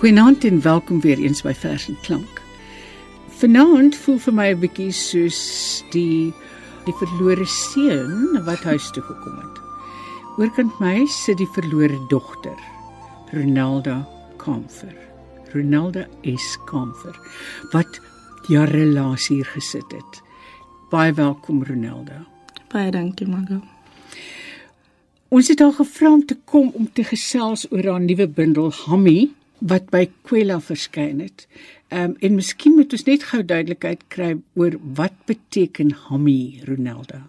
Goeienaand en welkom weer eens by Vers en Klank. Vanaand voel vir my 'n bietjie soos die die verlore seun wat huis toe gekom het. Oorkant my sit die verlore dogter, Ronaldo Kamfer. Ronaldo S Kamfer wat jare laas hier gesit het. Baie welkom Ronaldo. Baie dankie, Margo. Ons het haar gevra om te kom om te gesels oor haar nuwe bundel Hammy wat by Kwela verskyn het. Ehm um, en miskien moet ons net gou duidelikheid kry oor wat beteken Hammy Ronaldo.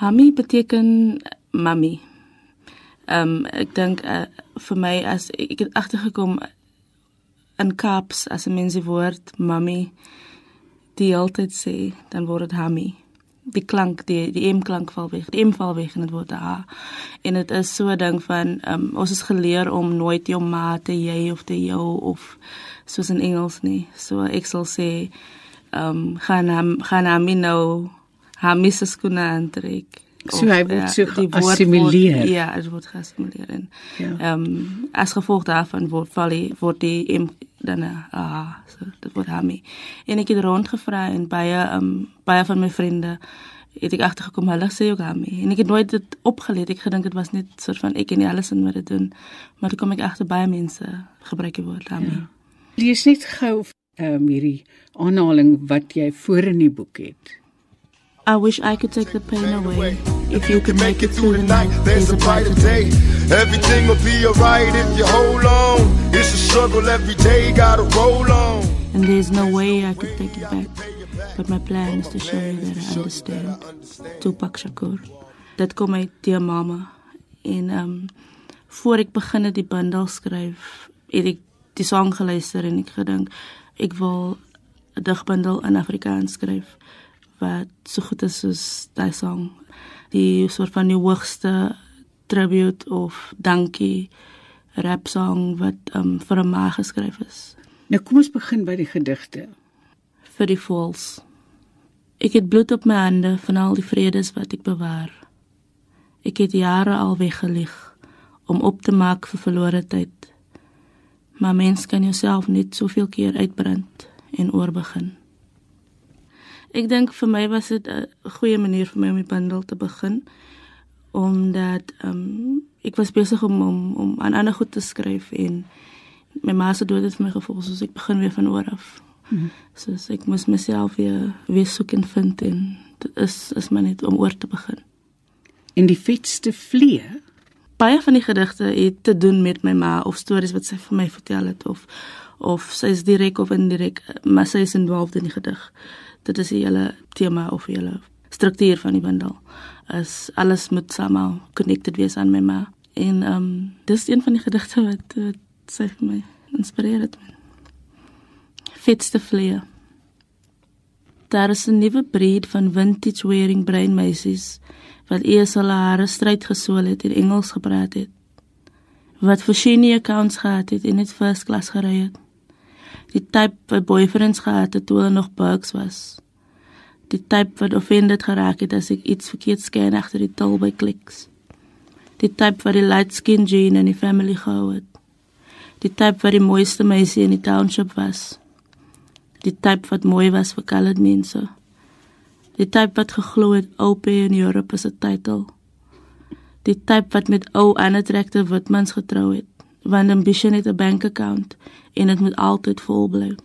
Hammy beteken mami. Ehm um, ek dink uh, vir my as ek het agtergekom in Kaaps as 'n mens die woord mami die altyd sê, dan word dit Hammy die klank die die m klank val weg die m val weg en dit word 'n h en dit is so 'n ding van um, ons is geleer om nooit jou ma te jy of te jou of soos in Engels nie so ek sal sê um, gaan hom gaan hom nou ha misses kon aantrek so hy word so geassimileer ja dit word geassimileer en ja. ehm ja. um, as gevolg daarvan word val die word die m dan ah so dit word Hammy. En ek het rondgevra en baie um baie van my vriende het ek agtergekom hulle sê ook Hammy. En ek het nooit dit opgelet. Ek gedink dit was net soort van ek en nie alles in wat dit doen. Maar toe kom ek agter baie mense gebruik die woord Hammy. Ja. Lees net gou um hierdie aanhaling wat jy voor in die boek het. I wish I could take the pain away. If you could make it through the night, there's a brighter day. Everything will be alright if you hold on. It's a struggle every day, gotta roll on. And there's no way I could take it back. But my plan is to show you that I understand. Tupac Shakur. Dit kom uit die mamma. En um voor ek begin die bundel skryf, het ek die sang geluister en ek gedink ek wil 'n digbundel in Afrikaans skryf wat so goed is soos daai song. Die soort van die hoogste tribute of dankie rap song wat um, vir 'n ma geskryf is. Nou kom ons begin by die gedigte. Vir die vols. Ek het bloed op my hande van al die vredes wat ek bewaar. Ek het jare al weggelig om op te maak vir verlore tyd. Maar mens kan jouself net soveel keer uitbrand en oorbegin. Ek dink vir my was dit 'n goeie manier vir my om die bundel te begin omdat ehm um, ek was besig om om om aan ander goed te skryf en my ma se dood het vir my gevolg soos ek begin weer van oor af. Mm -hmm. Soos ek moes myself weer weer soek en vind en dit is is maar net om oor te begin. En die vetste vlee baie van die gedigte het te doen met my ma of stories wat sy vir my vertel het of of sy is direk of indirek maar sy is involved in die gedig. Dit is die hele tema of die hele struktuur van die bundel. Is alles moet saam connected wees aan my ma. En ehm um, dis een van die gedigte wat, wat sy vir my inspireer het. Fitste vlee daar is 'n nuwe breed van vintage wearing brain meisies wat eers al hare stryd gesool het en Engels gepraat het wat vir shiny accounts gehad het en net first class gery het die type wat boyfriends gehad het toe hulle nog bugs was. Die type wat offended geraak het as ek iets verkeerd sken agter die tel by kliks. Die type wat die light skin gene in die family gehou het. Die type wat die mooiste meisie in die township was. Die type wat mooi was vir colored mense. Die type wat geglo het OP in Europe is 'n titel. Die type wat met ou unattractive witmans getrou het want ambition het 'n bank account en dit moet altyd vol bly.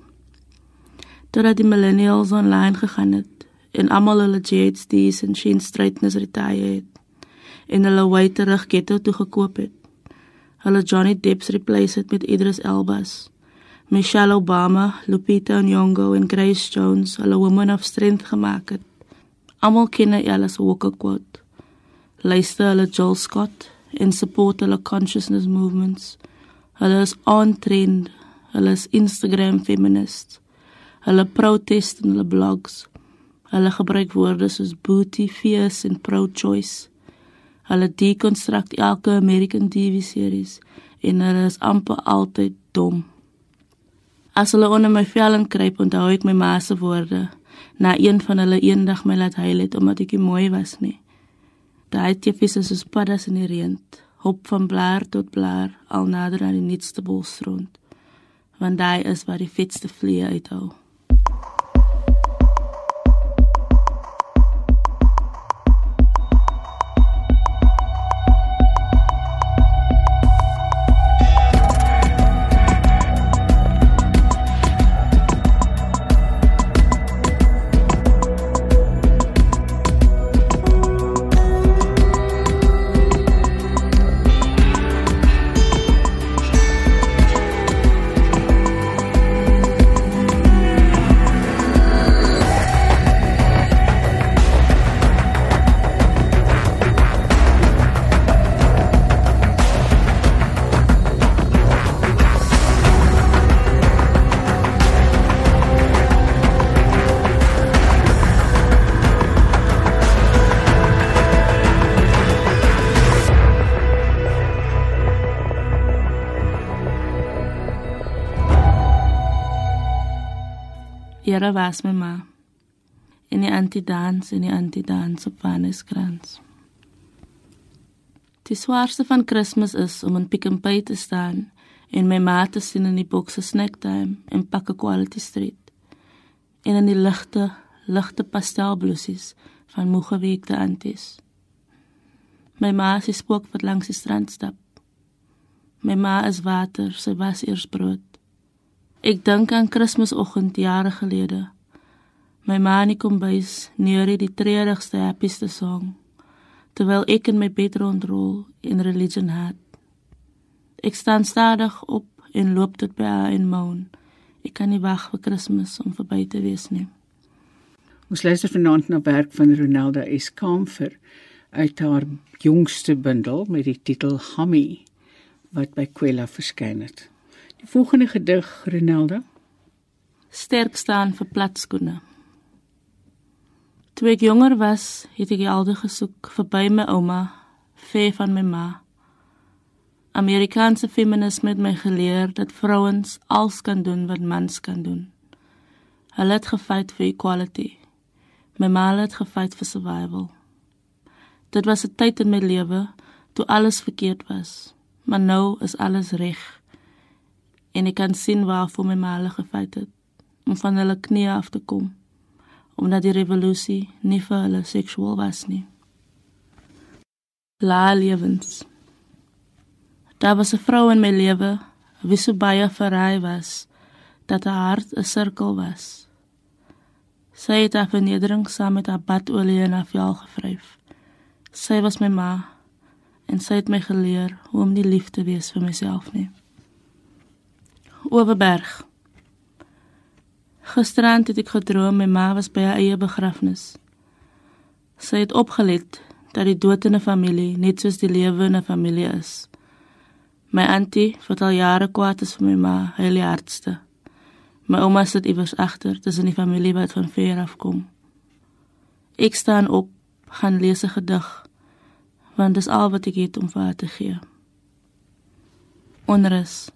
Totdat die millennials online gegaan het en almal hulle JHDs en Sheen Straightness retire het en hulle wy terug ghetto toe gekoop het. Hulle Johnny Depp's replace het met Idris Elba's. Michelle Obama, Lupita Nyong'o en Grace Jones hulle women of strength gemaak het. Almal ken Alice Walker quote. Luister hulle Joel Scott en support hulle consciousness movements. Hulle is on trend. Hulle is Instagram feminists. Hulle protest in hulle blogs. Hulle gebruik woorde soos booty, fierce en pro-choice. Hulle deconstruct elke American TV series en hulle is amper altyd dom. As hulle onder my vel inkruip, onthou ek my ma se woorde. Na een van hulle eendag my laat huil het omdat ek mooi was nie. Daai tipies is soos paddas in die reën hop van blaar tot blaar al nader aan die nuutste bosrond. Want daai is waar die vetste vliee uithou Here was my ma. In die antidans en die antidans op Vanneskrans. Die swaarste van Kersfees is om in Pick n Pay te staan en my ma te sien in die bokse snack time en pakke quality street. En in die ligte, ligte pastelblousies van moegeweekte anties. My ma die spook wat langs die strand stap. My ma is water, sy was eers brood. Ek dink aan Kersfeesoggend jare gelede. My ma ek kom bys neer die treurigste happieste song terwyl ek in my bed rondrol in religion hat. Ek staan stadig op en loop tot by haar en moan. Ek kan nie wag vir Kersfees om verby te wees nie. Ons luister vanaand na werk van Ronelda S. Kamfer uit haar jongste bundel met die titel Hammy wat by Kwela verskyn het. Die volgende gedig, Ronelda. Sterk staan vir platskoene. Toe ek jonger was, het ek elde gesoek verby my ouma, ver van my ma. Amerikaanse feminisme het my geleer dat vrouens alles kan doen wat mans kan doen. Hulle het gefight vir equality. My ma het gefight vir survival. Dit was 'n tyd in my lewe toe alles verkeerd was, maar nou is alles reg en ek kan sien waarvoor my ma hulle gefeit het om van hulle knieë af te kom omdat die revolusie nie vir hulle seksueel was nie. La lewens. Daar was 'n vrou in my lewe wie so baie verraai was dat haar hart 'n sirkel was. Sy het haar vernedering saam met haar badolie en haar vel gevryf. Sy was my ma en sy het my geleer hoe om nie lief te wees vir myself nie. Oeverberg. Gisterand het ek gedroom my ma was by haar eie begrafnis. Sy het opgelet dat die dood in 'n familie net soos die lewe in 'n familie is. My auntie, wat al jare kwaad is vir my ma, heel die hardste. My ouma sit iewers agter, dis in die familie wat van ver af kom. Ek staan op, gaan lees 'n gedig, want dis al wat ek het om vir haar te gee. Onrus.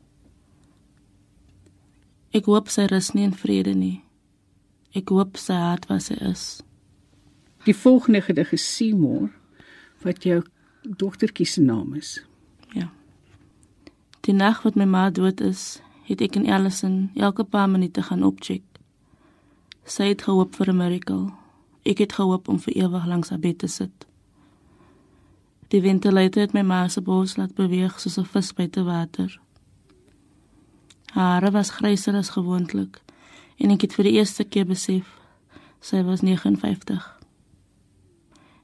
Ek hoop sy rus nie in vrede nie. Ek hoop sy hart was sy is. Die volgende gedig is Seymour wat jou dogtertjie se naam is. Ja. Die nag wat my ma dood is, het ek in Ellison elke paar minute gaan opcheck. Sy het gehoop vir 'n miracle. Ek het gehoop om vir ewig langs haar bed te sit. Die ventilator het my ma se bors laat beweeg soos 'n vis by te water. Haar was gryser as gewoonlik en ek het vir die eerste keer besef sy was 59.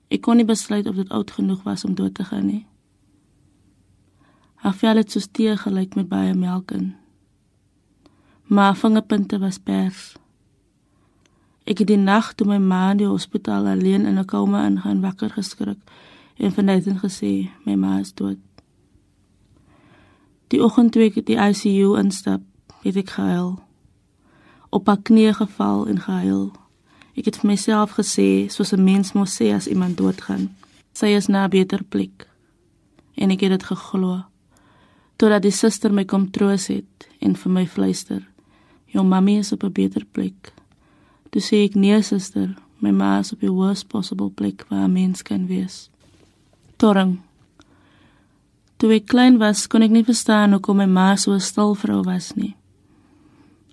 Ek kon nie besluit of dit oud genoeg was om dood te gaan nie. Haar vel het soos tee gelyk met baie melk in. Maar vingerpunte was pers. Ek het die nag toe my ma in die hospitaal alleen in 'n koma ingaan wakker geskrik en vanaand gesê my ma is dood. Die oggend toe ek die ICU instap, het ek gehuil. Op haar knieë geval en gehuil. Ek het vir myself gesê, soos 'n mens moet sê as iemand doodgaan, sy is na 'n beter plek. En ek het dit geglo. Totdat die suster my kom troos het en vir my fluister, "Jou mammy is op 'n beter plek." Toe sê ek, "Nee, suster, my ma is op die worst possible plek waar 'n mens kan wees." Torring Toe ek klein was, kon ek nie verstaan hoekom my ma so 'n stil vrou was nie.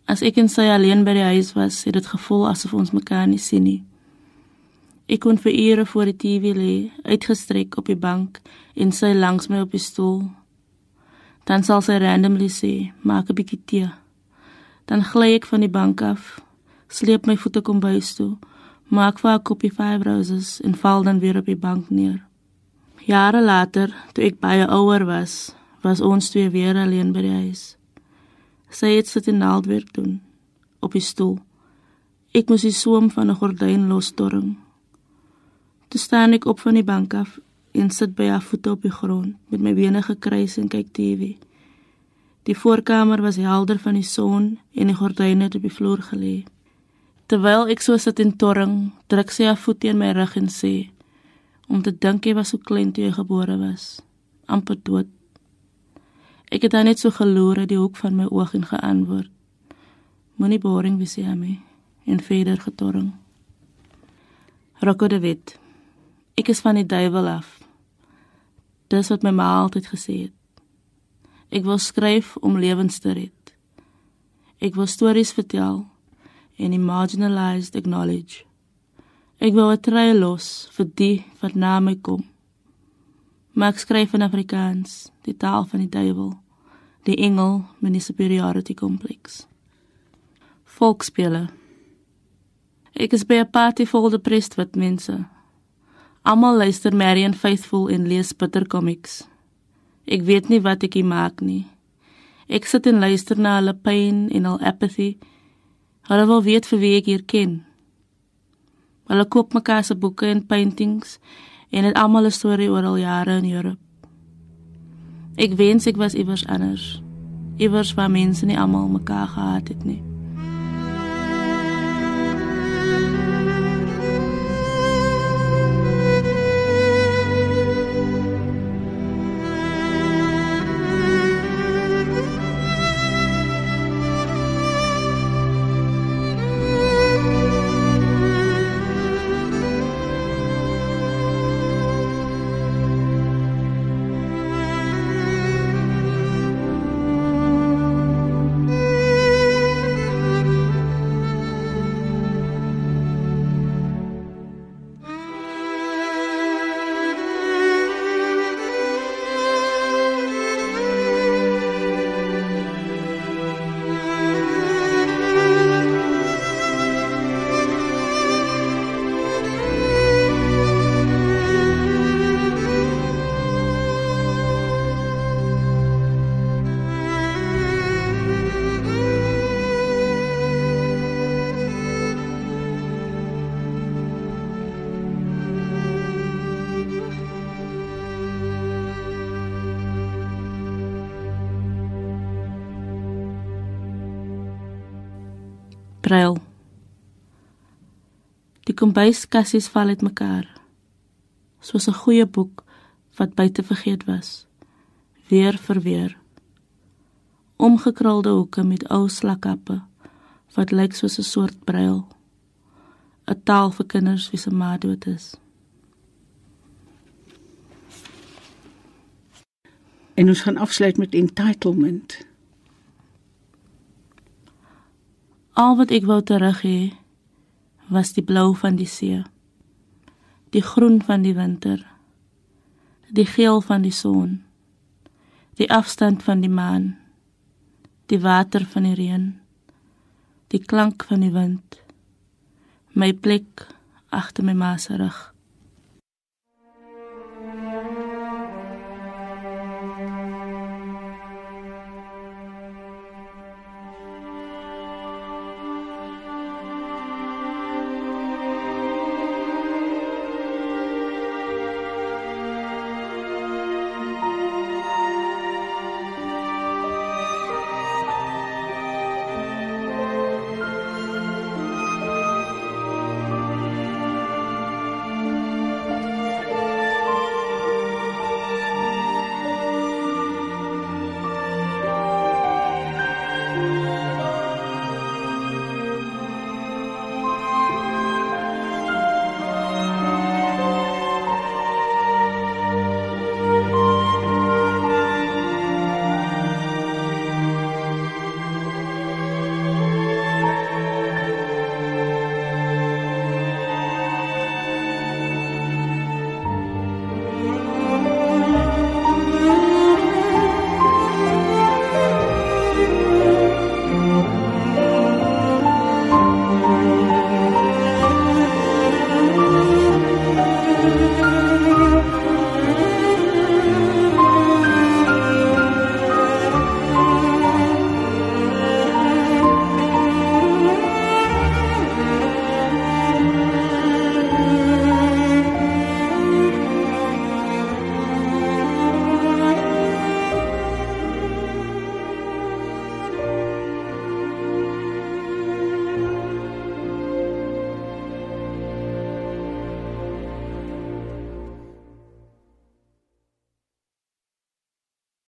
As ek en sy alleen by die huis was, het dit gevoel asof ons mekaar nie sien nie. Ek kon vir ure voor die TV lê, uitgestrek op die bank en sy langs my op die stoel. Dan sal sy randomly sê, "Maak 'n bietjie tee." Dan gly ek van die bank af, sleep my voete kom bys toe, maak vir 'n koppie five roses en val dan weer op die bank neer. Jare later, toe ek baie ouer was, was ons twee weer alleen by die huis. Sy het sit en naaldwerk doen op die stoel. Ek moes die soem van 'n gordyn lostorring. Toe staan ek op van die bank af en sit by haar voete op die grond met my bene gekruis en kyk TV. Die voorkamer was helder van die son en die gordyne het op die vloer gelê. Terwyl ek so sit en torring, druk sy haar voet teen my rug en sê: "Om te dink jy was so klein toe jy gebore was, amper dood." Ek het dan net so geloor uit die hoek van my oog en geantwoord: "Moenie boring wees jy my." En verder getorring. Rocco de Wit. Ek is van die duiwel af. Dis wat my ma altyd gesê het. Ek wil skryf om lewens te red. Ek wil stories vertel en marginalized acknowledge. Ek wil 'n trei los vir die wat na my kom. Maar ek skryf in Afrikaans, die taal van die duiwel, die engel met die superiority complex. Volksspele. Ek is by 'n party vol depressed wit mense. Almal luister Marian Faithful en lees bitter comics. Ek weet nie wat ek hier maak nie. Ek sit en luister na hulle pyn en hul apathy. Hulle wil weet vir wie ek hier ken. Hulle koop mekaar se boeke en paintings en het almal 'n storie oor al jare in Europa. Ek wens ek was iewers anders. Iewers waar mense nie almal mekaar gehaat het nie. Brail. Die kombuiskassies val uitmekaar. Soos 'n goeie boek wat buite vergeet was. Weer vir weer. Omgekrulde hoeke met ou slakkappe wat lyk soos 'n soort brail. 'n Taal vir kinders wie se ma dood is. En ons gaan afsluit met entitlement. Al wat ek wou terug hê was die blou van die see. Die groen van die winter. Die geel van die son. Die afstand van die maan. Die water van die reën. Die klank van die wind. My plek agter my ma se rug.